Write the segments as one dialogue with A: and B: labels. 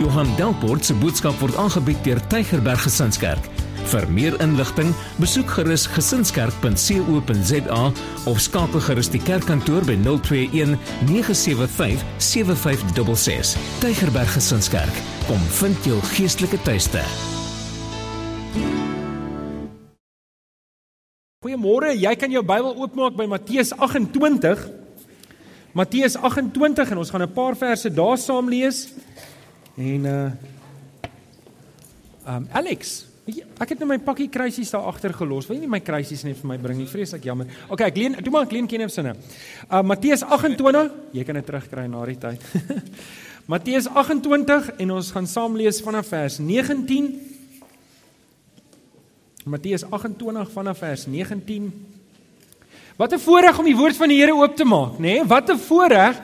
A: Johan Delport se boodskap word aangebied deur Tygerberg Gesinskerk. Vir meer inligting, besoek gerus gesinskerk.co.za of skakel gerus die kerkkantoor by 021 975 7566. Tygerberg Gesinskerk, kom vind jou geestelike tuiste.
B: Goeiemôre, jy kan jou Bybel oopmaak by Matteus 28. Matteus 28 en ons gaan 'n paar verse daar saam lees. En uh um Alex, jy, ek het net my pakkie kruisies daar agter gelos. Wil jy nie my kruisies net vir my bring nie? Vreeslik jammer. Okay, ek leen, doen maar 'n klein kennis sinne. Uh Matteus 28, jy kan dit terugkry na die tyd. Matteus 28 en ons gaan saam lees vanaf vers 19. Matteus 28 vanaf vers 19. Wat 'n voorreg om die woord van die Here oop te maak, nê? Nee? Wat 'n voorreg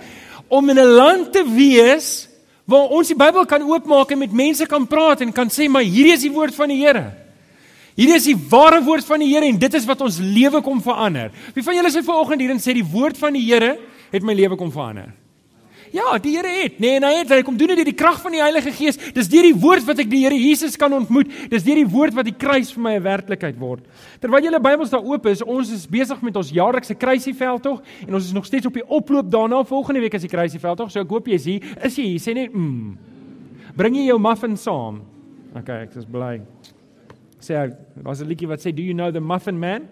B: om in 'n land te wees waar ons die Bybel kan oopmaak en met mense kan praat en kan sê maar hierdie is die woord van die Here. Hierdie is die ware woord van die Here en dit is wat ons lewe kom verander. Wie van julle sê vanoggend hier en sê die woord van die Here het my lewe kom verander? Ja, die Here het. Nee, hy het. Hy kom doen dit deur die krag van die Heilige Gees. Dis deur die woord wat ek die Here Jesus kan ontmoet. Dis deur die woord wat die kruis vir my 'n werklikheid word. Terwyl julle Bybels daar oop is, ons is besig met ons jaarlikse kruisieveld tog en ons is nog steeds op die oploop daarna. Volgende week is die kruisieveld tog. So ek hoop jy is hier. Is jy hier? Sê net mm. Bring jy jou muffin saam? Okay, ek is bly. Sê, daar's 'n liedjie wat sê, "Do you know the Muffin Man?"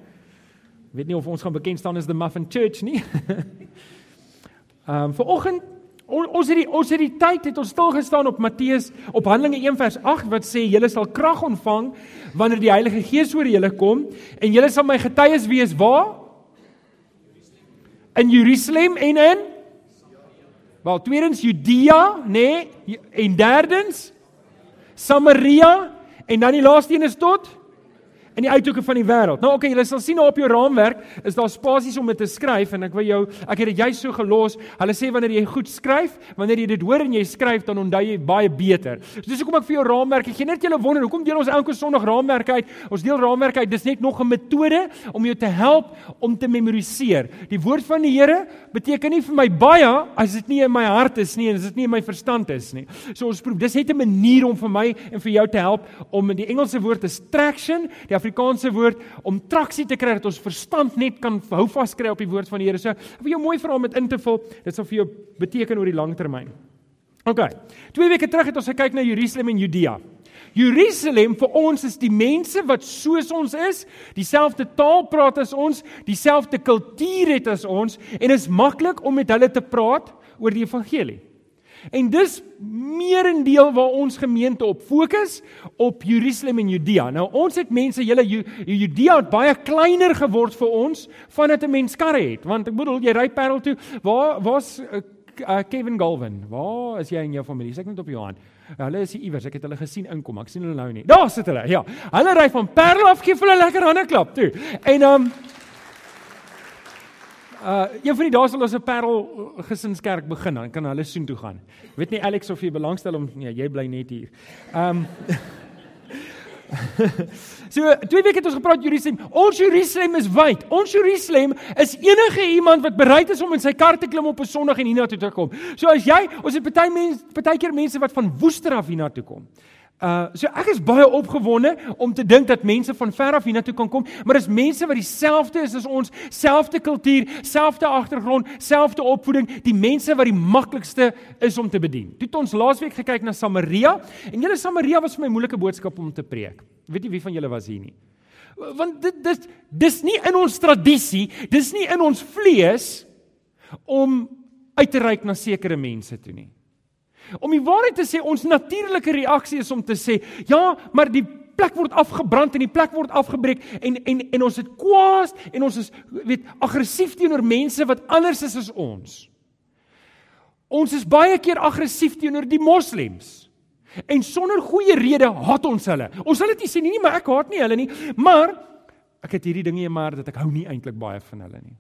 B: Weet nie of ons gaan bekend staan as the Muffin Church nie. Ehm um, vir oggend On, ons het die ons het die tyd het ons stil gestaan op Matteus op Handelinge 1 vers 8 wat sê julle sal krag ontvang wanneer die Heilige Gees oor julle kom en julle sal my getuies wees waar? In Jerusalem en in? Wel tweedens Judea nê nee, en derdens Samaria en dan die laaste een is tot in die uithoeke van die wêreld. Nou okay, julle sal sien op jou raamwerk is daar spasies om dit te skryf en ek wil jou ek het dit jy so gelos. Hulle sê wanneer jy goed skryf, wanneer jy dit hoor en jy skryf dan onthou jy baie beter. So dis hoekom ek vir jou raamwerk gee. Net julle wonder hoekom deel ons elke Sondag raamwerke uit. Ons deel raamwerke uit. Dis net nog 'n metode om jou te help om te memoriseer. Die woord van die Here beteken nie vir my baie as dit nie in my hart is nie en as dit nie in my verstand is nie. So ons probeer dis net 'n manier om vir my en vir jou te help om in die Engelse woord te traction, die Afrikaanse woord om traksie te kry dat ons verstand net kan hou vaskry op die woord van die Here. So, ek wil jou mooi vra om dit in te vul. Dit sal vir jou beteken oor die lang termyn. OK. Twee weke terug het ons gekyk na Jerusalem en Judea. Jerusalem vir ons is die mense wat soos ons is, dieselfde taal praat as ons, dieselfde kultuur het as ons en is maklik om met hulle te praat oor die evangelie. En dis meerendeel waar ons gemeente op fokus op Jerusalem en Judea. Nou ons het mense, julle Judea het baie kleiner geword vir ons vandat 'n mens karre het. Want ek bedoel, jy ry Parel toe, waar was uh, uh, Kevin Galvin? Waar is jy en jou familie? Sê net op. Ja, hulle is iewers. Ek het hulle gesien inkom. Ek sien hulle nou nie. Daar sit hulle. Ja. Hulle ry van Parel af gee vir hulle lekker hande klap toe. En um Uh een van die dae sal ons 'n Parel gesinskerk begin, dan kan hulle soen toe gaan. Weet nie Alex of jy belangstel om nee, jy bly net hier. Um So twee weke het ons gepraat Jerusalem. Ons Jerusalem is wyd. Ons Jerusalem is enige iemand wat bereid is om in sy kar te klim op 'n Sondag en hiernatoe te kom. So as jy, ons het party mense, partykeer mense wat van Woester af hiernatoe kom. Uh so ek is baie opgewonde om te dink dat mense van ver af hiernatoe kan kom, maar dis mense wat dieselfde is as ons, selfde kultuur, selfde agtergrond, selfde opvoeding, die mense wat die maklikste is om te bedien. Toe het ons laasweek gekyk na Samaria en julle Samaria was vir my moeilike boodskap om te preek. Weet jy wie van julle was hier nie? Want dit dis dis nie in ons tradisie, dis nie in ons vlees om uit te reik na sekere mense toe nie. Om die waarheid te sê, ons natuurlike reaksie is om te sê, ja, maar die plek word afgebrand en die plek word afgebreek en en en ons het kwaad en ons is weet aggressief teenoor mense wat anders is as ons. Ons is baie keer aggressief teenoor die moslems. En sonder goeie rede haat ons hulle. Ons sal dit nie sê nie, maar ek haat nie hulle nie, maar ek het hierdie dinge maar dat ek hou nie eintlik baie van hulle nie.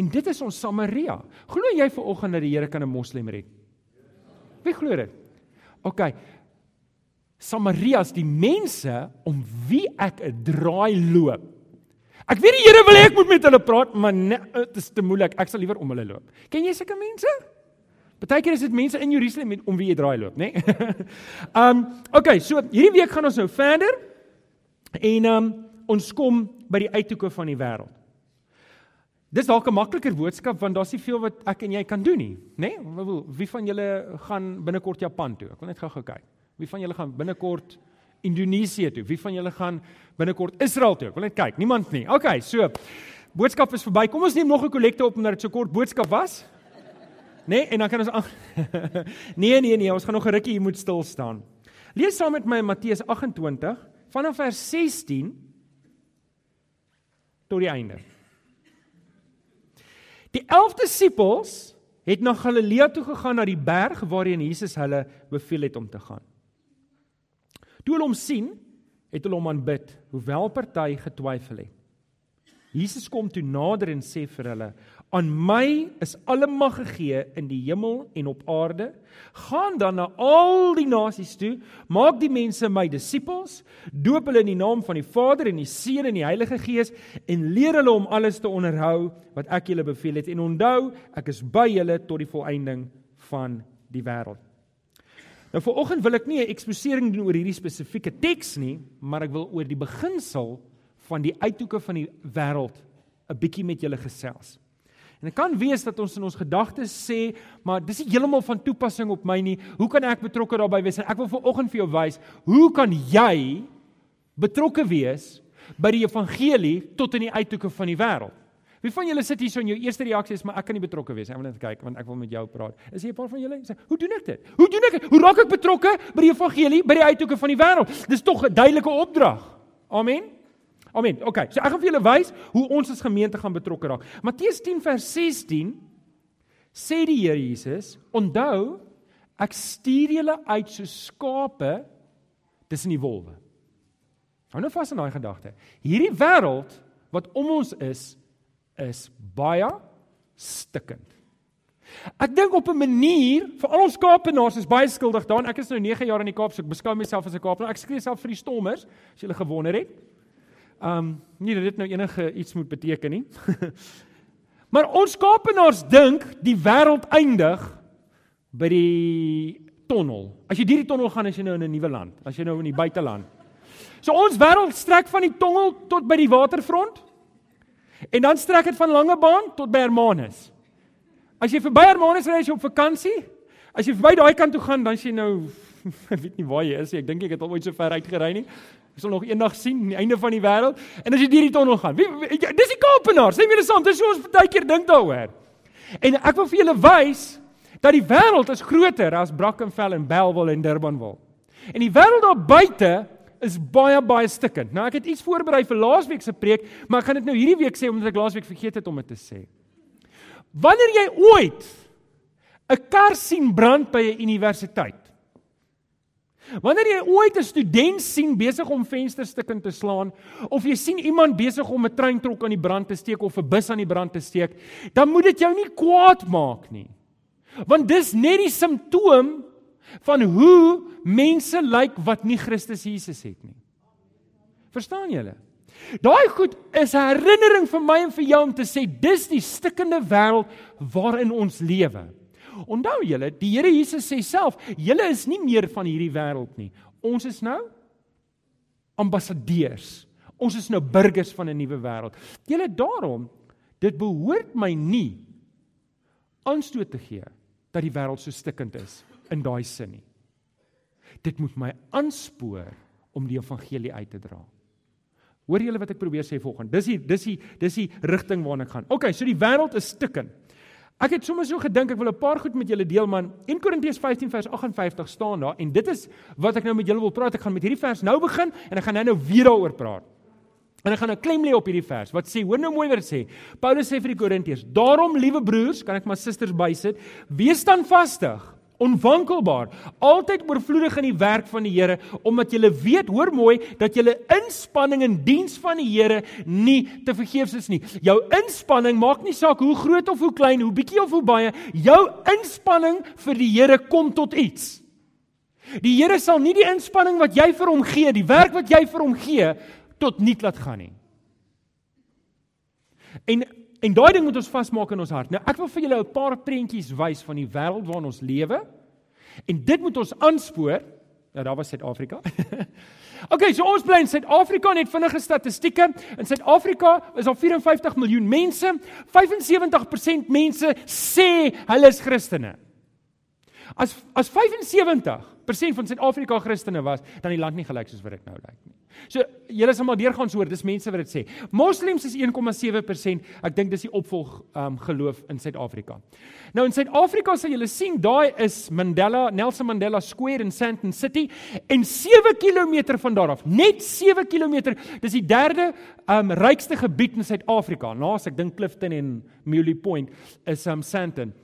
B: En dit is ons Samaria. Glo jy ver oggend dat die Here kan 'n moslem red? Wie glo dit? OK. Samarias die mense om wie ek 'n draai loop. Ek weet die Here wil hê ek moet met hulle praat, maar nee, dit is te moeilik. Ek sal liewer om hulle loop. Ken jy sulke mense? Partykeer is dit mense in Jerusalem om wie jy draai loop, né? Nee? um okay, so hierdie week gaan ons nou verder en um ons kom by die uithoeke van die wêreld. Dis dalk 'n makliker boodskap want daar's nie veel wat ek en jy kan doen nie, né? Nee? Wie van julle gaan binnekort Japan toe? Ek wil net gou-gou kyk. Wie van julle gaan binnekort Indonesië toe? Wie van julle gaan binnekort Israel toe? Ek wil net kyk. Niemand nie. Okay, so boodskap is verby. Kom ons neem nog 'n kollekte op omdat dit so kort boodskap was. Nee, en dan kan ons aan Nee, nee, nee, ons gaan nog 'n rukkie hier moet stil staan. Lees saam met my Matteus 28 vanaf vers 16 tot die einde. Die 11 disippels het na Galilea toe gegaan na die berg waarheen Jesus hulle beveel het om te gaan. Toe hulle hom sien, het hulle hom aanbid, hoewel party getwyfel het. Jesus kom toe nader en sê vir hulle: Aan my is alle mag gegee in die hemel en op aarde. Gaan dan na al die nasies toe, maak die mense my disippels, doop hulle in die naam van die Vader en die Seun en die Heilige Gees en leer hulle om alles te onderhou wat ek julle beveel het. En onthou, ek is by julle tot die volëinding van die wêreld. Nou vanoggend wil ek nie 'n eksposering doen oor hierdie spesifieke teks nie, maar ek wil oor die beginsel van die uithoeke van die wêreld 'n bietjie met julle gesels. En dit kan wees dat ons in ons gedagtes sê, maar dis nie heeltemal van toepassing op my nie. Hoe kan ek betrokke daarbey wees? En ek wil vanoggend vir jou wys, hoe kan jy betrokke wees by die evangelie tot in die uithoeke van die wêreld? Wie van julle sit hier so en jou eerste reaksie is maar ek kan nie betrokke wees. Ek wil net kyk want ek wil met jou praat. Is jy 'n paar van julle sê, "Hoe doen ek dit? Hoe doen ek dit? Hoe raak ek betrokke by die evangelie by die uithoeke van die wêreld?" Dis tog 'n duidelike opdrag. Amen. Amen. OK. So ek gaan vir julle wys hoe ons as gemeente gaan betrokke raak. Matteus 10 vers 16 sê die Here Jesus, "Onthou, ek stuur julle uit so skape tussen die wolwe." Hou nou vas aan daai gedagte. Hierdie wêreld wat om ons is, is baie stikkend. Ek dink op 'n manier, vir al ons Kaapenaars is baie skuldig daaraan. Ek is nou 9 jaar in die Kaap, so ek beskou myself as 'n Kaapenaar. Ek skree self vir die stommers, as jy gewonder het. Um nie dat dit nou enige iets moet beteken nie. maar ons Kaapenaars dink die wêreld eindig by die tonnel. As jy deur die tonnel gaan, as jy nou in 'n nuwe land, as jy nou in die buiteland. So ons wêreld strek van die tonnel tot by die waterfront. En dan strek dit van Langebaan tot by Hermanus. As jy verby Hermanus ry as jy op vakansie, as jy verby daai kant toe gaan, dan sien jy nou ek weet nie waar jy is nie. Ek dink ek het al ooit so ver uitgery nie. Ek sal nog eendag sien die einde van die wêreld. En as jy deur die tonnel gaan, wie, wie dis die Kaapenaar. Sê mir dit, dis so ons baie keer dink daaroor. En ek wil vir julle wys dat die wêreld is groter as Brackenfell en Bellville en Durbanville. En die wêreld daar buite is baie baie stikkend. Nou ek het iets voorberei vir laasweek se preek, maar ek gaan dit nou hierdie week sê omdat ek laasweek vergeet het om dit te sê. Wanneer jy ooit 'n kar sien brand by 'n universiteit, Wanneer jy ooit 'n student sien besig om vensterstukke te slaan of jy sien iemand besig om 'n treintrok aan die brand te steek of 'n bus aan die brand te steek, dan moet dit jou nie kwaad maak nie. Want dis net die simptoom van hoe mense lyk wat nie Christus Jesus het nie. Verstaan julle? Daai goed is 'n herinnering vir my en vir jou om te sê dis die stikkende wêreld waarin ons lewe. Onthou julle, die Here Jesus sê self, julle is nie meer van hierdie wêreld nie. Ons is nou ambassadeurs. Ons is nou burgers van 'n nuwe wêreld. Julle daarom, dit behoort my nie aanstoot te gee dat die wêreld so stikkend is in daai sin nie. Dit moet my aanspoor om die evangelie uit te dra. Hoor julle wat ek probeer sê volgens? Dis die dis die dis die rigting waarna ek gaan. OK, so die wêreld is stikkend. Ek het sommer so gedink ek wil 'n paar goed met julle deel man. 1 Korintiërs 15 vers 58 staan daar en dit is wat ek nou met julle wil praat. Ek gaan met hierdie vers nou begin en ek gaan nou-nou weer daaroor praat. En ek gaan nou klem lê op hierdie vers. Wat sê? Hoor nou mooi wat dit sê. Paulus sê vir die Korintiërs: "Daarom, liewe broers, kan ek maar susters bysit, wees standvastig onwankelbaar, altyd oorvloedig in die werk van die Here, omdat jy weet, hoor mooi, dat jou inspanning in diens van die Here nie te vergeefs is nie. Jou inspanning maak nie saak hoe groot of hoe klein, hoe bietjie of hoe baie, jou inspanning vir die Here kom tot iets. Die Here sal nie die inspanning wat jy vir hom gee, die werk wat jy vir hom gee, tot niet laat gaan nie. En En daai ding moet ons vasmaak in ons hart. Nou ek wil vir julle 'n paar prentjies wys van die wêreld waarin ons lewe. En dit moet ons aanspoor. Ja, daar was Suid-Afrika. okay, so ons bly in Suid-Afrika net vinnige statistieke. In Suid-Afrika is al 54 miljoen mense. 75% mense sê hulle is Christene. As as 75% van Suid-Afrika Christene was, dan die land nie gelyk soos wat dit nou lyk nie. So julle sal maar deurgaan hoor, dis mense wat dit sê. Moslems is 1,7%. Ek dink dis die opvolg um geloof in Suid-Afrika. Nou in Suid-Afrika sal julle sien, daai is Mandela, Nelson Mandela Square in Sandton City en 7 km van daar af, net 7 km, dis die derde um rykste gebied in Suid-Afrika. Naas ek dink Clifton en Muley Point is um Sandton.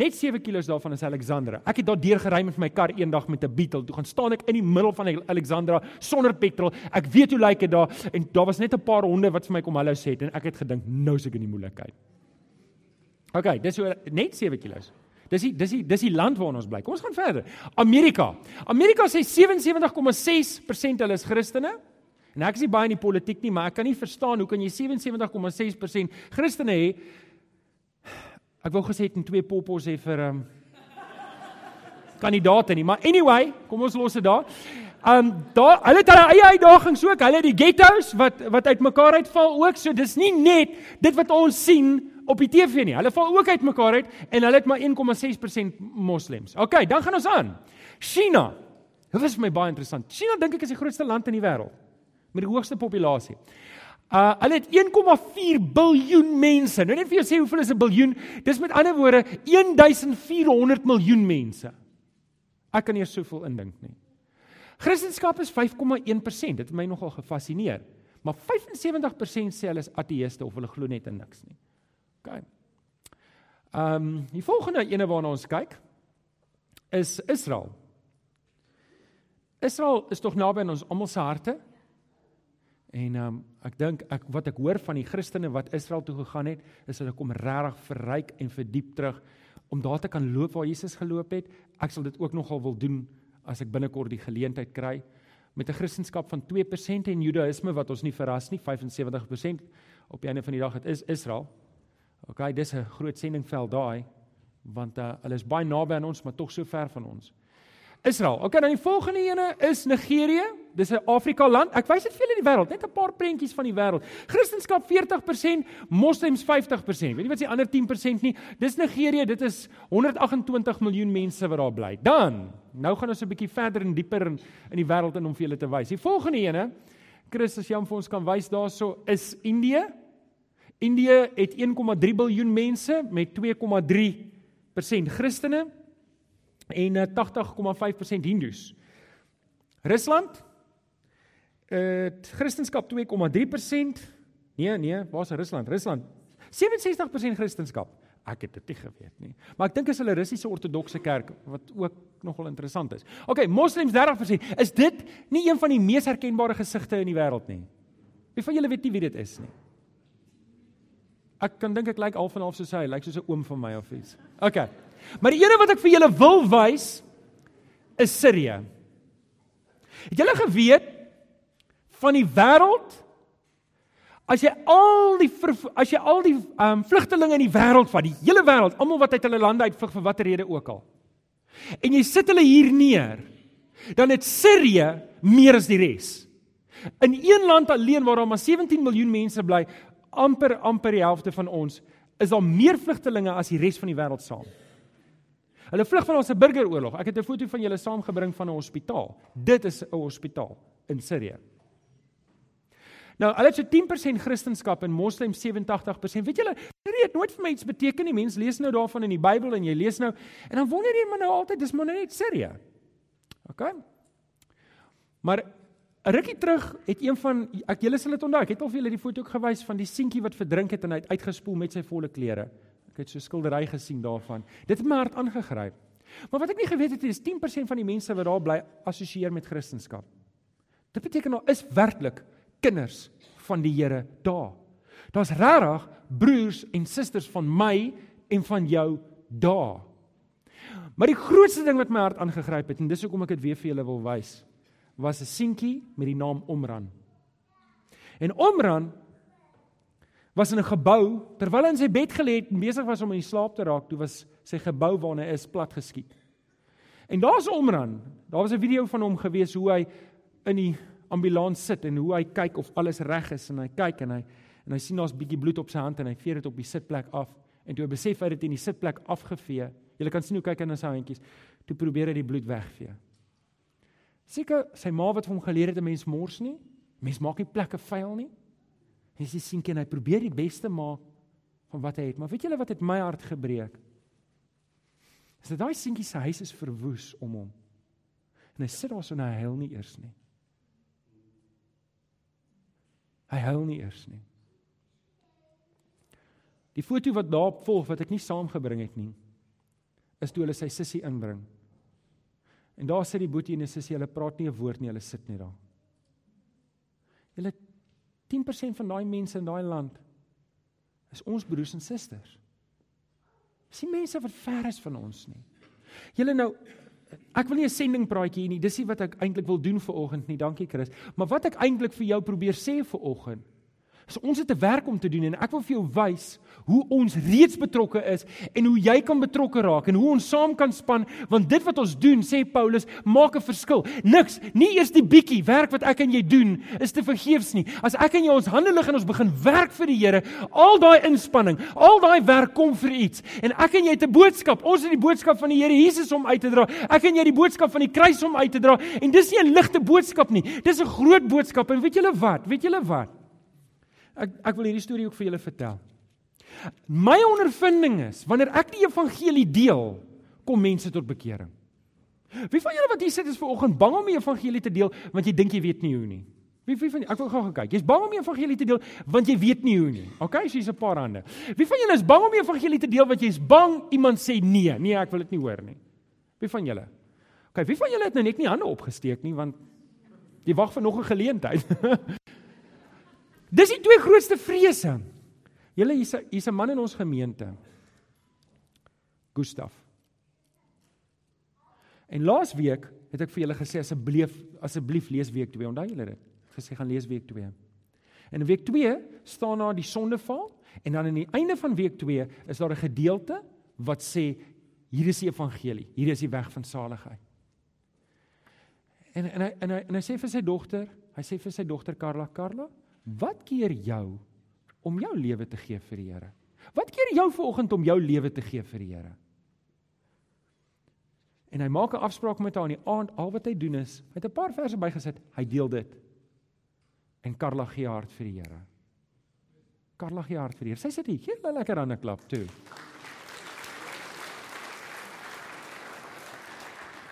B: Net 7 km daarvan is Alexandra. Ek het daar deur gery met my kar eendag met 'n Beetle. Toe gaan staan ek in die middel van Alexandra sonder petrol. Ek weet hoe lyk dit daar en daar was net 'n paar honde wat vir my kom hallo sê en ek het gedink nou is ek in die moeilikheid. OK, dis so net 7 km. Dis die dis die dis die land waarin ons bly. Kom ons gaan verder. Amerika. Amerika sê 77,6% hulle is Christene. En ek is nie baie in die politiek nie, maar ek kan nie verstaan hoe kan jy 77,6% Christene hê Ek wou gesê het en twee poppos hê vir ehm um, kandidaate nie, maar anyway, kom ons los dit daar. Ehm um, daar hulle het hulle eie uitdagings ook. Hulle het die ghettos wat wat uitmekaar uitval ook. So dis nie net dit wat ons sien op die TV nie. Hulle val ook uitmekaar uit en hulle het maar 1,6% moslems. OK, dan gaan ons aan. China. Dit is vir my baie interessant. China dink ek is die grootste land in die wêreld met die hoogste populasie. Uh hulle het 1,4 biljoen mense. Nou net vir jou sê hoeveel is 'n biljoen? Dis met ander woorde 1400 miljoen mense. Ek kan nie soveel indink nie. Christendom is 5,1%. Dit het my nogal gefassineer. Maar 75% sê hulle is ateëste of hulle glo net in niks nie. OK. Ehm um, die volgende ene waarna ons kyk is Israel. Israel is tog naby aan ons almal se harte. En um, ek dink ek wat ek hoor van die Christene wat Israel toe gegaan het, is dat hulle kom regtig verryk en verdiep terug om daar te kan loop waar Jesus geloop het. Ek sal dit ook nogal wil doen as ek binnekort die geleentheid kry met 'n Christendom van 2% en Judaïsme wat ons nie verras nie, 75% op die einde van die dag dit is Israel. OK, dis 'n groot sendingveld daai want uh, hulle is baie naby aan ons maar tog so ver van ons. Israel. Okay, dan die volgende ene is Nigerië. Dis 'n Afrika land. Ek wys dit vir julle in die wêreld, net 'n paar prentjies van die wêreld. Christendom 40%, moslems 50%. Weet jy wat is die ander 10% nie? Dis Nigerië. Dit is 128 miljoen mense wat daar bly. Dan, nou gaan ons 'n bietjie verder en dieper in in die wêreld in om vir julle te wys. Die volgende ene, Christus Jan vir ons kan wys daarso is Indië. Indië het 1,3 biljoen mense met 2,3% Christene en 80,5% eh, Hindus. Rusland het uh, Christendom 2,3%. Nee, nee, waar's Rusland? Rusland 67% Christendom. Ek het dit nie geweet nie. Maar ek dink is hulle Russiese Ortodokse Kerk wat ook nogal interessant is. OK, Moslems 30%. Is dit nie een van die mees herkenbare gesigte in die wêreld nie? Wie van julle weet nie wie dit is nie? Ek kan dink ek lyk like half en half soos hy, lyk like soos 'n oom van my of iets. OK. Maar die ene wat ek vir julle wil wys is Sirië. Het julle geweet van die wêreld as jy al die as jy al die um, vlugtelinge in die wêreld vat, die hele wêreld, almal wat uit hulle lande uitvlug vir watter rede ook al. En jy sit hulle hier neer, dan het Sirië meer as die res. In een land alleen waar daar maar 17 miljoen mense bly, amper amper die helfte van ons, is daar meer vlugtelinge as die res van die wêreld saam. Hulle vlug van ons burgeroorlog. Ek het 'n foto van julle saamgebring van 'n hospitaal. Dit is 'n hospitaal in Sirië. Nou, hulle het so 10% Christendom en Moslem 87%. Weet julle, dit het nooit vir my iets beteken nie. Mense lees nou daarvan in die Bybel en jy lees nou en dan wonder jy maar nou altyd dis maar net Sirië. OK? Maar rukkie terug het een van ek julle sal dit onthou. Ek het al vir julle die foto ook gewys van die seentjie wat verdrink het en hy het uitgespoel met sy volle klere. Ek het so 'n skildery gesien daarvan. Dit het my hart aangegryp. Maar wat ek nie geweet het is 10% van die mense wat daar bly assosieer met Christendom. Dit beteken daar is werklik kinders van die Here daar. Daar's regtig broers en susters van my en van jou daar. Maar die grootste ding wat my hart aangegryp het en dis hoekom ek dit weer vir julle wil wys, was 'n seentjie met die naam Omran. En Omran was in 'n gebou terwyl hy in sy bed gelê het en besig was om in slaap te raak, toe was sy gebou waarna hy is plat geskiet. En daar's Omran. Daar was 'n video van hom gewees hoe hy in die ambulans sit en hoe hy kyk of alles reg is en hy kyk en hy en hy sien daar's bietjie bloed op sy hand en hy vee dit op die sitplek af en toe hy besef hy het dit in die sitplek afgevee. Jy kan sien hoe kyk hy na sy handjies. Toe probeer hy die bloed wegvee. Seker sy ma wat vir hom geleer het 'n mens mors nie. Mens maak nie plekke vuil nie. En sy sien ken hy probeer die beste maak van wat hy het. Maar weet julle wat het my hart gebreek? Is dit daai seentjie se huis is verwoes om hom. En hy sit daar so en hy huil nie eers nie. Hy huil nie eers nie. Die foto wat daarop volg wat ek nie saamgebring het nie, is toe hulle sy sussie inbring. En daar sit die boetie en die sussie, hulle praat nie 'n woord nie, hulle sit net daar. Julle 10% van daai mense in daai land is ons broers en susters. Dis nie mense wat ver is van ons nie. Julle nou ek wil nie 'n sending praatjie hier nie. Dis nie wat ek eintlik wil doen vir oggend nie. Dankie Chris. Maar wat ek eintlik vir jou probeer sê vir oggend So ons het 'n werk om te doen en ek wil vir jou wys hoe ons reeds betrokke is en hoe jy kan betrokke raak en hoe ons saam kan span want dit wat ons doen sê Paulus maak 'n verskil. Niks, nie eers die bietjie werk wat ek en jy doen is te vergeefs nie. As ek en jy ons hande lig en ons begin werk vir die Here, al daai inspanning, al daai werk kom vir iets. En ek en jy het 'n boodskap. Ons het die boodskap van die Here Jesus om uit te dra. Ek en jy die boodskap van die kruis om uit te dra en dis nie 'n ligte boodskap nie. Dis 'n groot boodskap en weet julle wat? Weet julle wat? Ek ek wil hierdie storie ook vir julle vertel. My ondervinding is wanneer ek die evangelie deel, kom mense tot bekering. Wie van julle wat hier sit is ver oggend bang om die evangelie te deel want jy dink jy weet nie hoe nie? Wie wie van ek wil gou kyk. Jy's bang om die evangelie te deel want jy weet nie hoe nie. Okay, so hier's 'n paar hande. Wie van julle is bang om die evangelie te deel want jy's bang iemand sê nee? Nee, ek wil dit nie hoor nie. Wie van julle? Okay, wie van julle het nou net nie hande opgesteek nie want jy wag vir nog 'n geleentheid. Dis die twee grootste vrese. Julle hier's hier's 'n man in ons gemeente. Gustaf. En laas week het ek vir julle gesê asseblief asseblief lees week 2. Onthou julle dit? Gesê gaan lees week 2. En in week 2 staan daar die sondeval en dan aan die einde van week 2 is daar 'n gedeelte wat sê hier is die evangelie. Hier is die weg van saligheid. En en hy en hy en hy sê vir sy dogter, hy sê vir sy dogter Karla, Karla, Wat keer jou om jou lewe te gee vir die Here? Wat keer jou vanoggend om jou lewe te gee vir die Here? En hy maak 'n afspraak met haar aan die aand. Al wat hy doen is, hy het 'n paar verse bygesit. Hy deel dit. En Karla gee hart vir die Here. Karla gee hart vir die Here. Sy sit hier, gee hulle lekker aan 'n klap toe.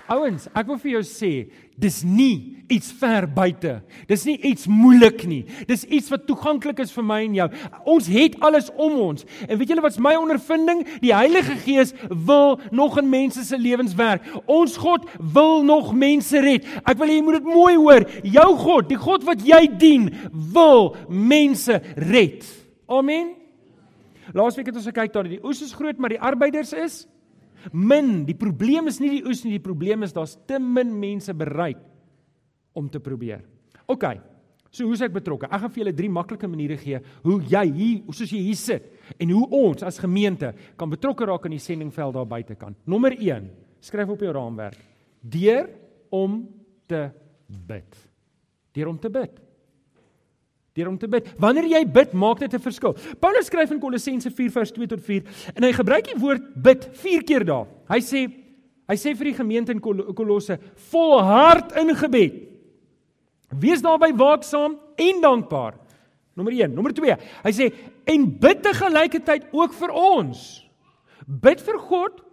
B: Ouens, ek wil vir jou sê, dis nie iets ver buite. Dis nie iets moeilik nie. Dis iets wat toeganklik is vir my en jou. Ons het alles om ons. En weet julle wat's my ondervinding? Die Heilige Gees wil nog in mense se lewens werk. Ons God wil nog mense red. Ek wil hê jy moet dit mooi hoor. Jou God, die God wat jy dien, wil mense red. Amen. Laasweek het ons gekyk dat die oes is groot, maar die arbeiders is Min, die probleem is nie die oes nie, die probleem is daar's te min mense bereid om te probeer. OK. So hoe's ek betrokke? Ek gaan vir julle drie maklike maniere gee hoe jy hier, soos jy hier sit en hoe ons as gemeente kan betrokke raak in die sendingveld daar buite kan. Nommer 1, skryf op jou raamwerk. Deur om te bid. Deur om te bid deur om te bid. Wanneer jy bid, maak dit 'n verskil. Paulus skryf in Kolossense 4:2 tot 4 en hy gebruik die woord bid 4 keer daar. Hy sê hy sê vir die gemeente in Kol Kolosse, volhard in gebed. Wees daarby waaksaam en dankbaar. Nommer 1, nommer 2. Hy sê en bid te gelykertyd ook vir ons. Bid vir God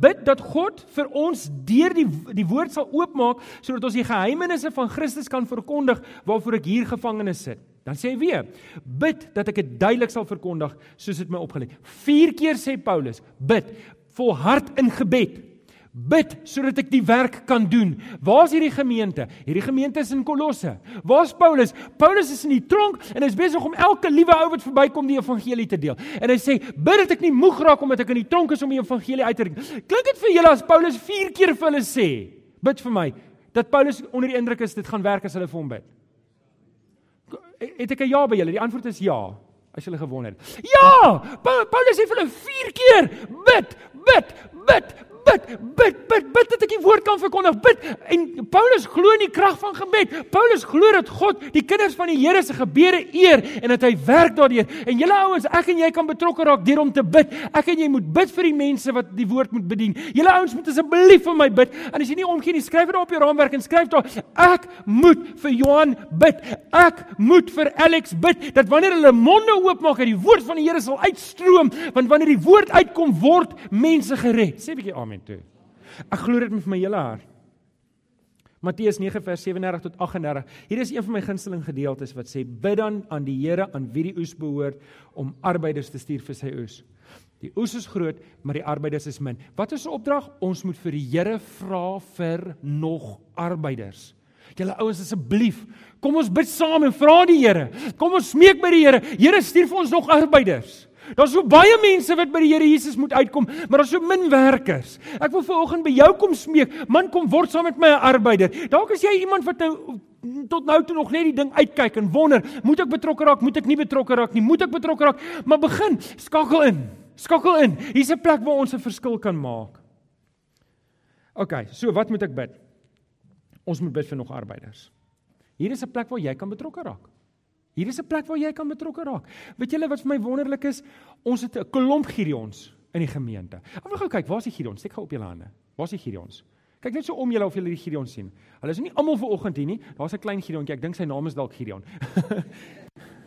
B: bid dat God vir ons deur die die woord sal oopmaak sodat ons die geheimenisse van Christus kan verkondig waarvoor ek hier gevangene sit. Dan sê hy weer: Bid dat ek dit duidelik sal verkondig soos dit my opgelê. 4 keer sê Paulus: Bid volhard in gebed. Bid sodat ek die werk kan doen. Waar's hierdie gemeente? Hierdie gemeente is in Kolosse. Waar's Paulus? Paulus is in die tronk en hy is besig om elke liewe ou wat verbykom die evangelie te deel. En hy sê: "Bid dat ek nie moeg raak omdat ek in die tronk is om die evangelie uit te bring." Klink dit vir julle as Paulus 4 keer vir hulle sê: "Bid vir my." Dat Paulus onder die indruk is dit gaan werk as hulle vir hom bid. Het ek 'n ja by julle? Die antwoord is ja. As hulle gewonder. Ja, Paulus sê vir hulle 4 keer bid, bid, bid, bid, bid, bid, bid dat ek die woord kan verkondig. Bid. En Paulus glo in die krag van gebed. Paulus glo dat God die kinders van die Here se gebede eer en dat hy werk daardeur. En julle ouens, ek en jy kan betrokke raak deur om te bid. Ek en jy moet bid vir die mense wat die woord moet bedien. Julle ouens moet asseblief vir my bid. En as jy nie omgee nie, skryf dit op jou raamwerk en skryf daar ek moet vir Johan bid. Ek moet vir Alex bid dat wanneer hulle monde oopmaak, dat die woord van die Here sal uitstroom, want wanneer die woord uitkom, word mense gered. Sê 'n bietjie amen toe. Ek glo dit met my hele hart. Matteus 9 vers 37 tot 38. Hier is een van my gunsteling gedeeltes wat sê bid dan aan die Here aan wie die oes behoort om arbeiders te stuur vir sy oes. Die oes is groot, maar die arbeiders is min. Wat is ons opdrag? Ons moet vir die Here vra vir nog arbeiders. Julle ouens asseblief, kom ons bid saam en vra die Here. Kom ons smeek by die Here. Here stuur vir ons nog arbeiders. Daar's so baie mense wat by die Here Jesus moet uitkom, maar daar's so min werkers. Ek wil vanoggend by jou kom smeek, man kom word saam met my 'n arbeider. Dalk is jy iemand wat nou tot nou toe nog net die ding uitkyk en wonder, moet ek betrokke raak, moet ek nie betrokke raak nie, moet ek betrokke raak? Maar begin, skakel in. Skakel in. Hier's 'n plek waar ons 'n verskil kan maak. OK, so wat moet ek bid? Ons moet bid vir nog arbeiders. Hier is 'n plek waar jy kan betrokke raak. Hier is 'n plek waar jy kan betrokke raak. Weet julle wat vir my wonderlik is? Ons het 'n klomp Gideons in die gemeente. Wil gou kyk, waar is die Gideons? Steek gou op julle hande. Waar is die Gideons? Kyk net so om julle of julle die Gideons sien. Hulle is nie almal ver oggend hier nie. Daar's 'n klein Gideontjie. Ek dink sy naam is dalk Gideon.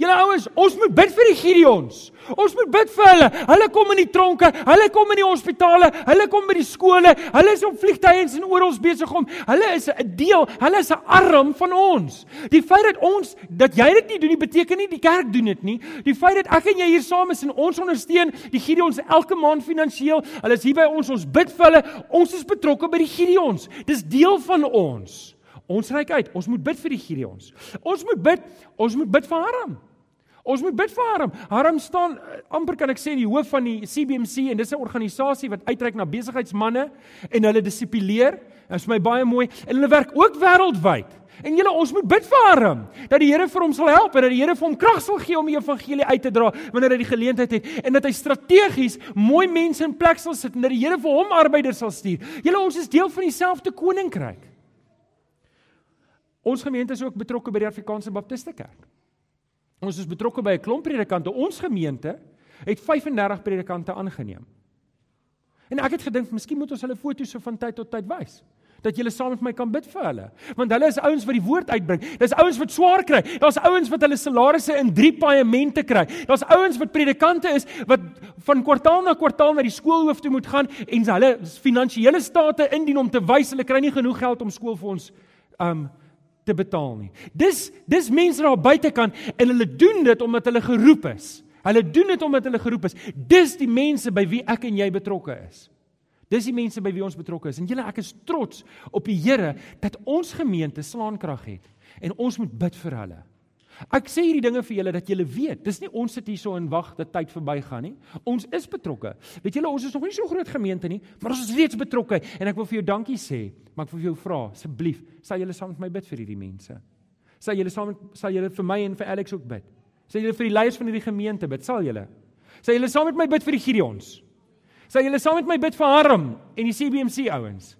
B: Julle ouens, ons moet bid vir die Gideons. Ons moet bid vir hulle. Hulle kom in die tronke, hulle kom in die hospitale, hulle kom by die skole, hulle is op vliegtye en oral besig om. Hulle is 'n deel, hulle is 'n arm van ons. Die feit dat ons dat jy dit nie doen nie beteken nie die kerk doen dit nie. Die feit dat ek en jy hier saam is en ons ondersteun die Gideons elke maand finansiëel. Hulle is hier by ons, ons bid vir hulle. Ons is betrokke by die Gideons. Dis deel van ons. Ons reik uit. Ons moet bid vir die Gideons. Ons moet bid, ons moet bid vir Aram. Ons moet bid vir Harm. Harm staan eh, amper kan ek sê die hoof van die CBMC en dis 'n organisasie wat uitreik na besigheidsmande en hulle dissiplineer. Dit is my baie mooi en hulle werk ook wêreldwyd. En julle ons moet bid vir Harm dat die Here vir hom sal help en dat die Here vir hom krag sal gee om die evangelie uit te dra wanneer hy die geleentheid het en dat hy strategies mooi mense in plek sal sit en dat die Here vir hom arbeiders sal stuur. Julle ons is deel van dieselfde koninkryk. Ons gemeente is ook betrokke by die Afrikaanse Baptiste Kerk. Ons is betrokke by 'n klomp predikante. Ons gemeente het 35 predikante aangeneem. En ek het gedink, miskien moet ons hulle foto's so van tyd tot tyd wys dat julle saam met my kan bid vir hulle. Want hulle is ouens wat die woord uitbring. Dis ouens wat swaar kry. Daar's ouens wat hulle salarisse in 3 paemente kry. Daar's ouens wat predikante is wat van kwartaal na kwartaal na die skoolhoof toe moet gaan en hulle finansiële state indien om te wys hulle kry nie genoeg geld om skool vir ons um te betaal nie. Dis dis mense daar buitekant en hulle doen dit omdat hulle geroep is. Hulle doen dit omdat hulle geroep is. Dis die mense by wie ek en jy betrokke is. Dis die mense by wie ons betrokke is. En julle ek is trots op die Here dat ons gemeente slaankrag het en ons moet bid vir hulle. Ek sê hierdie dinge vir julle dat julle weet. Dis nie ons sit hier so en wag dat tyd verbygaan nie. Ons is betrokke. Weet julle, ons is nog nie so groot gemeente nie, maar ons is reeds betrokke en ek wil vir jou dankie sê. Maar ek wil vir jou vra, asseblief, sal julle saam met my bid vir hierdie mense? Sal julle saam sal julle vir my en vir Alex ook bid? Sal julle vir die leiers van hierdie gemeente bid? Sal julle? Sal julle saam met my bid vir die Gideons? Sal julle saam met my bid vir Harm en die CBMC ouens?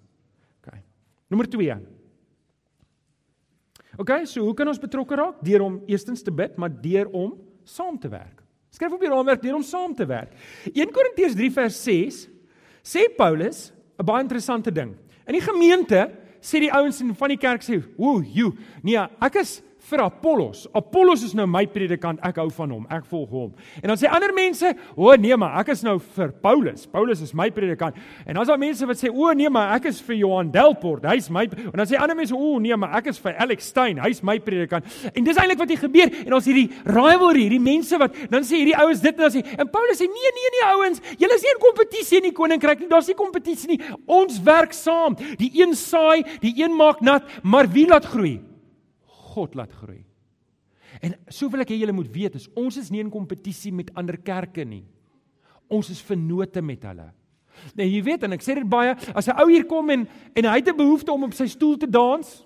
B: OK. Nommer 2. OK, so hoe kan ons betrokke raak? Deur om eerstens te bid, maar deur om saam te werk. Skryf op die raamwerk deur om saam te werk. 1 Korintiërs 3 vers 6 sê Paulus 'n baie interessante ding. In die gemeente sê die ouens van die kerk sê, "Ooh, you, nee, ek is vir Apollos. Apollos is nou my predikant, ek hou van hom, ek volg hom. En dan sê ander mense, "O oh, nee, maar ek is nou vir Paulus. Paulus is my predikant." En dan is daar mense wat sê, "O oh, nee, maar ek is vir Johan Delport. Hy's my." En dan sê ander mense, "O oh, nee, maar ek is vir Alex Stein. Hy's my predikant." En dis eintlik wat hier gebeur. En ons hierdie rivalry, hierdie mense wat dan sê hierdie ouens dit en dan sê en Paulus sê, "Nee, nee, nee ouens, julle is nie in kompetisie in die koninkryk nie. Daar's nie kompetisie nie. Ons werk saam. Die een saai, die een maak nat, maar wie laat groei?" God laat groei. En so wil ek hê julle moet weet, is ons is nie in kompetisie met ander kerke nie. Ons is vennote met hulle. Nou jy weet en ek sê dit baie, as 'n ou hier kom en en hy het 'n behoefte om op sy stoel te dans,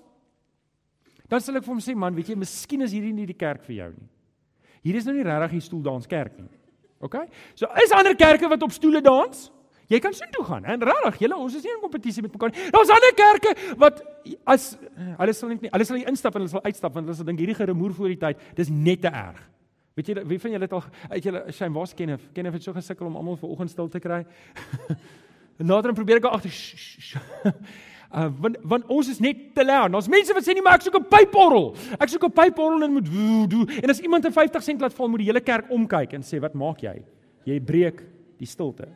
B: dan sal ek vir hom sê man, weet jy, miskien is hierdie nie die kerk vir jou nie. Hier is nou nie regtig 'n stoeldans kerk nie. OK? So is ander kerke wat op stoele dans? Jy kan soontoe gaan. En regtig, julle ons is nie in kompetisie met mekaar nie. Daar's ander kerke wat as hulle sal nie, hulle sal nie instap en hulle sal uitstap want hulle sal dink hierdie geremoer voor die tyd, dis net te erg. Weet jy wie van julle het al uit julle Shane was ken of ken of het so gesukkel om almal vir oggend stil te kry? Nader dan probeer ek agter Uh, want want ons is net te lui. Ons mense wat sê nie maar ek soek 'n pyporrel. Ek soek 'n pyporrel en moet doen. En as iemand 'n 50 sent laat val, moet die hele kerk omkyk en sê wat maak jy? Jy breek die stilte.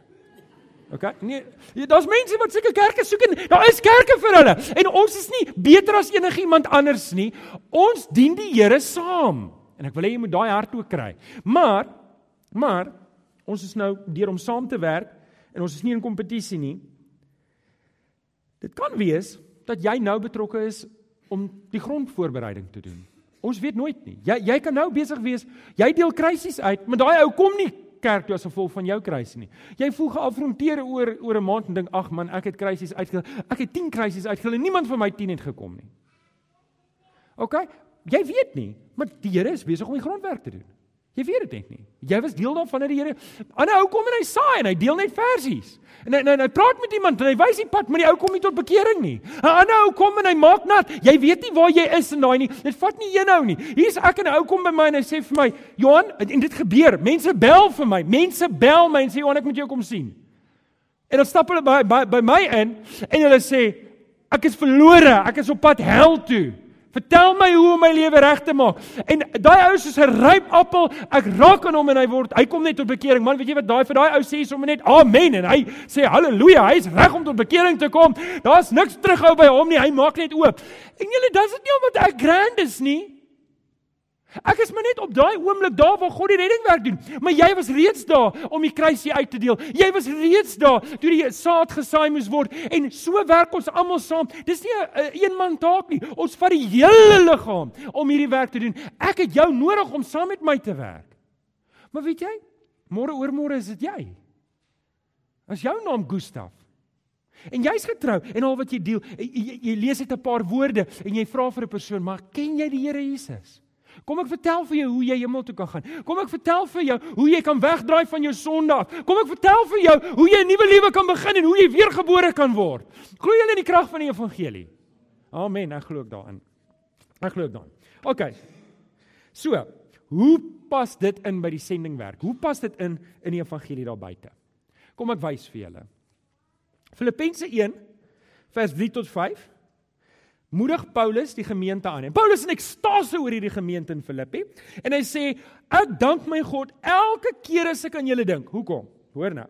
B: OK? Nee, ja, daar's mense wat seker kerke soek en daar is kerke vir hulle. En ons is nie beter as enigiemand anders nie. Ons dien die Here saam. En ek wil hê jy moet daai hart ook kry. Maar maar ons is nou deur om saam te werk en ons is nie in kompetisie nie. Dit kan wees dat jy nou betrokke is om die grondvoorbereiding te doen. Ons weet nooit nie. Jy jy kan nou besig wees. Jy deel krisis uit, maar daai ou kom nie kerk toe as gevolg van jou krisis nie. Jy voel geafronteer oor oor 'n maand en dink ag man, ek het krisis uitgehou. Ek het 10 krisis uitgehou en niemand van my 10 het gekom nie. OK? Jy weet nie, maar die Here is besig om die grondwerk te doen. Jy weet dit net nie. Jy was deel daarvan dat die Here. Ander ou kom en hy saai en hy deel net versies. En hy, en hy, en hy praat met iemand en hy wys die pad, maar die ou kom nie tot bekering nie. 'n Ander ou kom en hy maak nat. Jy weet nie waar jy is in daai nie. Dit vat nie een ou nie. Hier's ek en 'n ou kom by my en hy sê vir my, "Johan, en dit gebeur. Mense bel vir my. Mense bel my en sê, "Johan, ek moet jou kom sien." En dan stap hulle by by, by my in en hulle sê, "Ek is verlore. Ek is op pad hel toe." Vertel my hoe om my lewe reg te maak. En daai ou is soos 'n ryp appel. Ek raak aan hom en hy word hy kom net tot bekering. Man, weet jy wat daai vir daai ou sê sommer net amen en hy sê haleluja. Hy's reg om tot bekering te kom. Daar's niks terughou by hom nie. Hy maak net oop. En julle, dis dit nie omdat ek grand is nie. Ek is maar net op daai oomblik daar waar God die reddingwerk doen. Maar jy was reeds daar om die kruisie uit te deel. Jy was reeds daar toe die saad gesaai moes word en so werk ons almal saam. Dis nie 'n een man taak nie. Ons vat die hele liggaam om hierdie werk te doen. Ek het jou nodig om saam met my te werk. Maar weet jy, môre oor môre is dit jy. As jou naam Gustaf En jy's getrou en al wat jy deel, jy, jy, jy lees net 'n paar woorde en jy vra vir 'n persoon, "Maar ken jy die Here Jesus?" Kom ek vertel vir jou hoe jy hemel toe kan gaan. Kom ek vertel vir jou hoe jy kan wegdraai van jou sonde af. Kom ek vertel vir jou hoe jy 'n nuwe lewe kan begin en hoe jy weergebore kan word. Glo jy in die krag van die evangelie? Amen, ek glo ook daarin. Ek glo ook daarin. OK. So, hoe pas dit in by die sendingwerk? Hoe pas dit in in die evangelie daar buite? Kom ek wys vir julle. Filippense 1 vers 3 tot 5 moedig Paulus die gemeente aan. En Paulus in ekstase oor hierdie gemeente in Filippi en hy sê ek dank my God elke keer as ek aan julle dink. Hoekom? Hoor nou.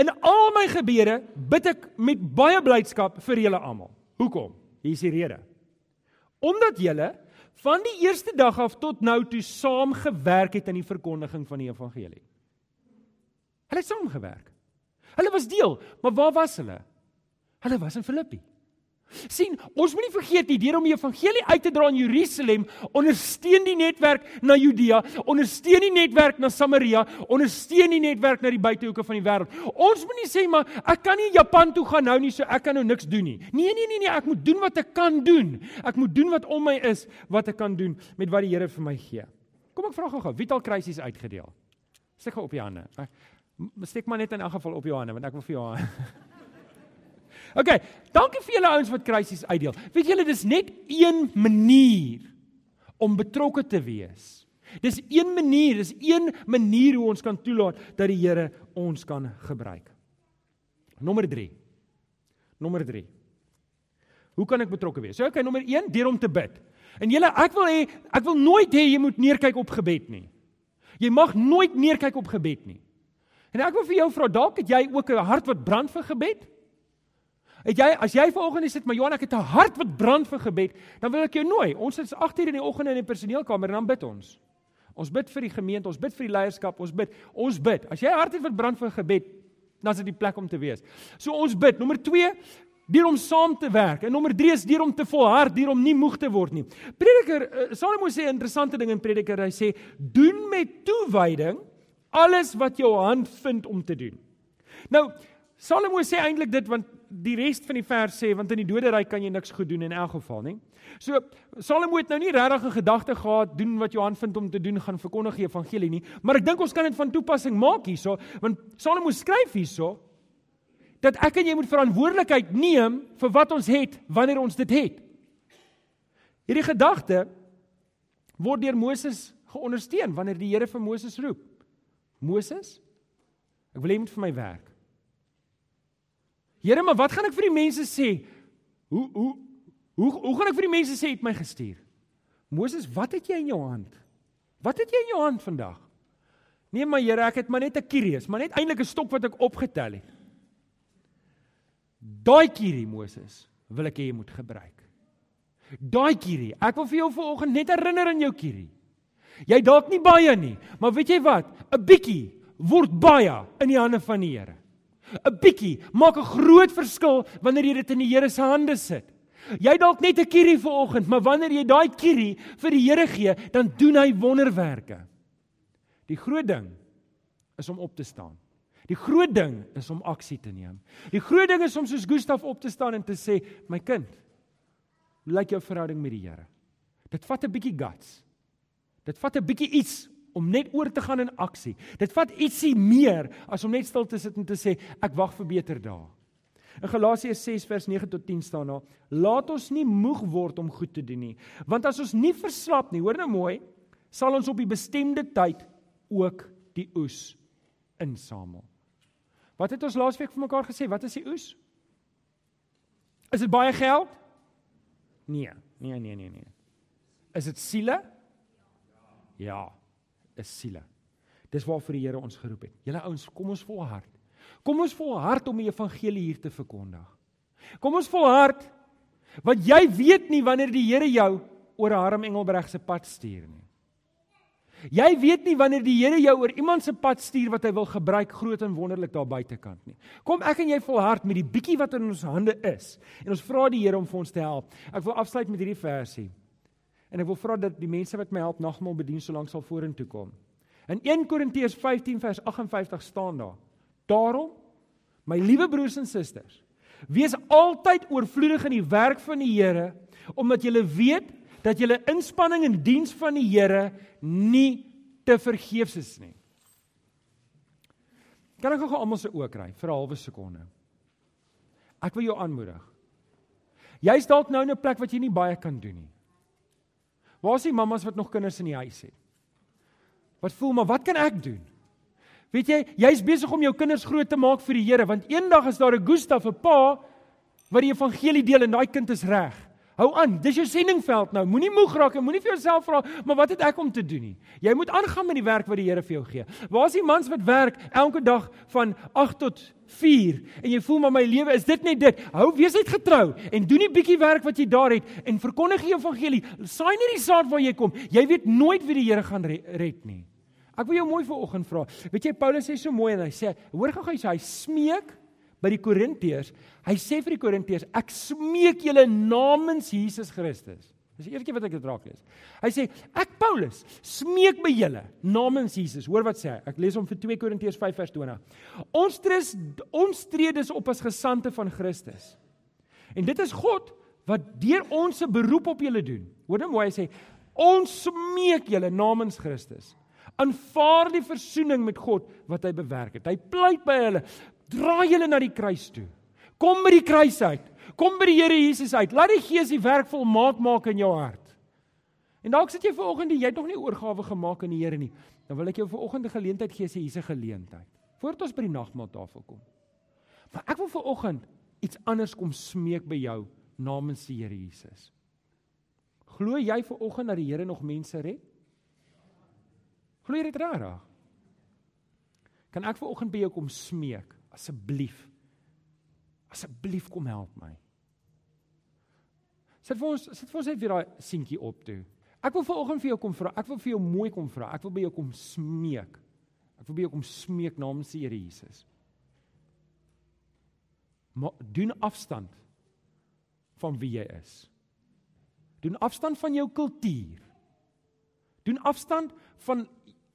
B: In al my gebede bid ek met baie blydskap vir julle almal. Hoekom? Hier is die rede. Omdat julle van die eerste dag af tot nou toe saam gewerk het aan die verkondiging van die evangelie. Hulle het saam gewerk. Hulle was deel, maar waar was hulle? Hulle was in Filippi sien ons moenie vergeet nie deur om die evangelie uit te dra in Jerusalem ondersteun die netwerk na Judea ondersteun die netwerk na Samaria ondersteun die netwerk na die buitehoeke van die wêreld. Ons moenie sê maar ek kan nie Japan toe gaan nou nie so ek kan nou niks doen nie. Nee nee nee nee ek moet doen wat ek kan doen. Ek moet doen wat om my is wat ek kan doen met wat die Here vir my gee. Kom ek vra gou-gou wie het al krisis uitgedeel? Steek gou op jou hande. Steek maar net in elk geval op jou hande want ek wil vir jou OK, dankie vir julle ouens wat krisis uitdeel. Weet julle dis net een manier om betrokke te wees. Dis een manier, dis een manier hoe ons kan toelaat dat die Here ons kan gebruik. Nommer 3. Nommer 3. Hoe kan ek betrokke wees? So OK, nommer 1, deur om te bid. En julle, ek wil hê ek wil nooit hê jy moet neerkyk op gebed nie. Jy mag nooit neerkyk op gebed nie. En ek wil vir jou vra, dalk het jy ook 'n hart wat brand vir gebed? Het jy as jy vanoggend sê, "Maar Johan, ek het 'n hart wat brand vir gebed," dan wil ek jou nooi. Ons is 8:00 in die oggend in die personeelkamer en dan bid ons. Ons bid vir die gemeente, ons bid vir die leierskap, ons bid. Ons bid. As jy hart het wat brand vir gebed, dan is dit die plek om te wees. So ons bid. Nommer 2 deur om saam te werk. En nommer 3 is deur om te volhard, deur om nie moeg te word nie. Prediker uh, Salomo sê 'n interessante ding in Prediker. Hy sê: "Doen met toewyding alles wat jou hand vind om te doen." Nou, Salomo sê eintlik dit want die res van die vers sê want in die doderyk kan jy niks goed doen in elk geval nie. So Salomo het nou nie regtig 'n gedagte gehad doen wat Johan vind om te doen gaan verkondig die evangelie nie, maar ek dink ons kan dit van toepassing maak hierso want Salomo skryf hierso dat ek en jy moet verantwoordelikheid neem vir wat ons het wanneer ons dit het. Hierdie gedagte word deur Moses geondersteun wanneer die Here vir Moses roep. Moses, ek wil hê jy moet vir my werk. Here, maar wat gaan ek vir die mense sê? Hoe hoe hoe hoe gaan ek vir die mense sê het my gestuur? Moses, wat het jy in jou hand? Wat het jy in jou hand vandag? Nee, maar Here, ek het maar net 'n kieries, maar net eintlik 'n stok wat ek opgetel het. Daai kierie Moses, wil ek hê jy moet gebruik. Daai kierie, ek wil vir jou vanoggend net herinner aan jou kierie. Jy dalk nie baie nie, maar weet jy wat? 'n Bietjie word baie in die hande van die Here. 'n bietjie maak 'n groot verskil wanneer jy dit in die Here se hande sit. Jy dalk net 'n kierie vir oggend, maar wanneer jy daai kierie vir die Here gee, dan doen hy wonderwerke. Die groot ding is om op te staan. Die groot ding is om aksie te neem. Die groot ding is om soos Gustaf op te staan en te sê, "My kind, hoe lyk jou verhouding met die Here?" Dit vat 'n bietjie guts. Dit vat 'n bietjie iets om net oor te gaan in aksie. Dit vat ietsie meer as om net stil te sit en te sê ek wag vir beter dae. In Galasiërs 6 vers 9 tot 10 staan daar: Laat ons nie moeg word om goed te doen nie, want as ons nie verslap nie, hoor nou mooi, sal ons op die bestemde tyd ook die oes insamel. Wat het ons laasweek vir mekaar gesê? Wat is die oes? Is dit baie geld? Nee, nee, nee, nee, nee. Is dit siele? Ja is siele. Dis waarvoor die Here ons geroep het. Julle ouens, kom ons volhard. Kom ons volhard om die evangelie hier te verkondig. Kom ons volhard want jy weet nie wanneer die Here jou oor 'n Harm Engelbreg se pad stuur nie. Jy weet nie wanneer die Here jou oor iemand se pad stuur wat hy wil gebruik groot en wonderlik daar buitekant nie. Kom ek en jy volhard met die bietjie wat in ons hande is en ons vra die Here om vir ons te help. Ek wil afsluit met hierdie versie. En ek wil vra dat die mense wat my help nagmaal bedien solank sal vorentoe kom. In 1 Korintiërs 15 vers 58 staan daar: Daarom, my liewe broers en susters, wees altyd oorvloedig in die werk van die Here, omdat julle weet dat julle inspanning in diens van die Here nie te vergeefs is nie. Kan ek gou almal se oë kry vir 'n halwe sekonde? Ek wil jou aanmoedig. Jy's dalk nou in 'n plek wat jy nie baie kan doen nie. Waar is die mammas wat nog kinders in die huis het? Wat voel maar wat kan ek doen? Weet jy, jy's besig om jou kinders groot te maak vir die Here want eendag is daar 'n Gustaf, 'n pa wat die evangelie deel en daai kind is reg. Hou aan, dis jou sendingveld nou. Moenie moeg raak en moenie vir jouself vra, maar wat het ek om te doen nie? Jy moet aangaan met die werk wat die Here vir jou gee. Waar is die mans wat werk elke dag van 8 tot 4 en jy voel maar my lewe is dit net dit. Hou wees uit getrou en doen die bietjie werk wat jy daar het en verkondig die evangelie. Saai nie die saad waar jy kom. Jy weet nooit wie die Here gaan red nie. Ek wil jou mooi vanoggend vra. Weet jy Paulus sê so mooi en hy sê, hoor gou hy sê hy smeek by die Korintiërs. Hy sê vir die Korintiërs, ek smeek julle namens Jesus Christus. Dis die eerste keer wat ek dit raak lees. Hy sê, ek Paulus smeek by julle namens Jesus. Hoor wat sê hy? Ek lees hom vir 2 Korintiërs 5 vers 20. Ons tres ons tree dus op as gesande van Christus. En dit is God wat deur ons se beroep op julle doen. Hoor nou mooi hy sê, ons smeek julle namens Christus. Aanvaar die verzoening met God wat hy bewerk het. Hy pleit by hulle, Draai julle na die kruis toe. Kom by die kruis uit. Kom by die Here Jesus uit. Laat die Gees die werk volmaak maak in jou hart. En dalk sit jy ver oggend en jy het nog nie oorgawe gemaak aan die Here nie. Dan wil ek jou ver oggend 'n geleentheid gee, sê hier's 'n geleentheid. Voordat ons by die nagmaaltafel kom. Maar ek wil ver oggend iets anders kom smeek by jou namens die Here Jesus. Glo jy ver oggend dat die Here nog mense red? Glo jy dit regtig? Kan ek ver oggend by jou kom smeek? Asseblief. Asseblief kom help my. Sit vir ons sit vir ons net weer daai seentjie op toe. Ek wil vanoggend vir jou kom vra. Ek wil vir jou mooi kom vra. Ek wil by jou kom smeek. Ek wil by jou kom smeek namens die Here Jesus. Maar doen afstand van wie jy is. Doen afstand van jou kultuur. Doen afstand van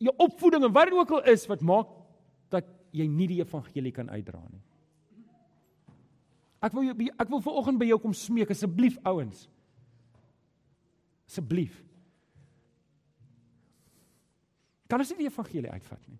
B: jou opvoeding en wat dit ook al is wat maak jy nie die evangelie kan uitdra nie. Ek wil jou ek wil vanoggend by jou kom smeek asseblief ouens. Asseblief. Kan ons nie die evangelie uitvat nie?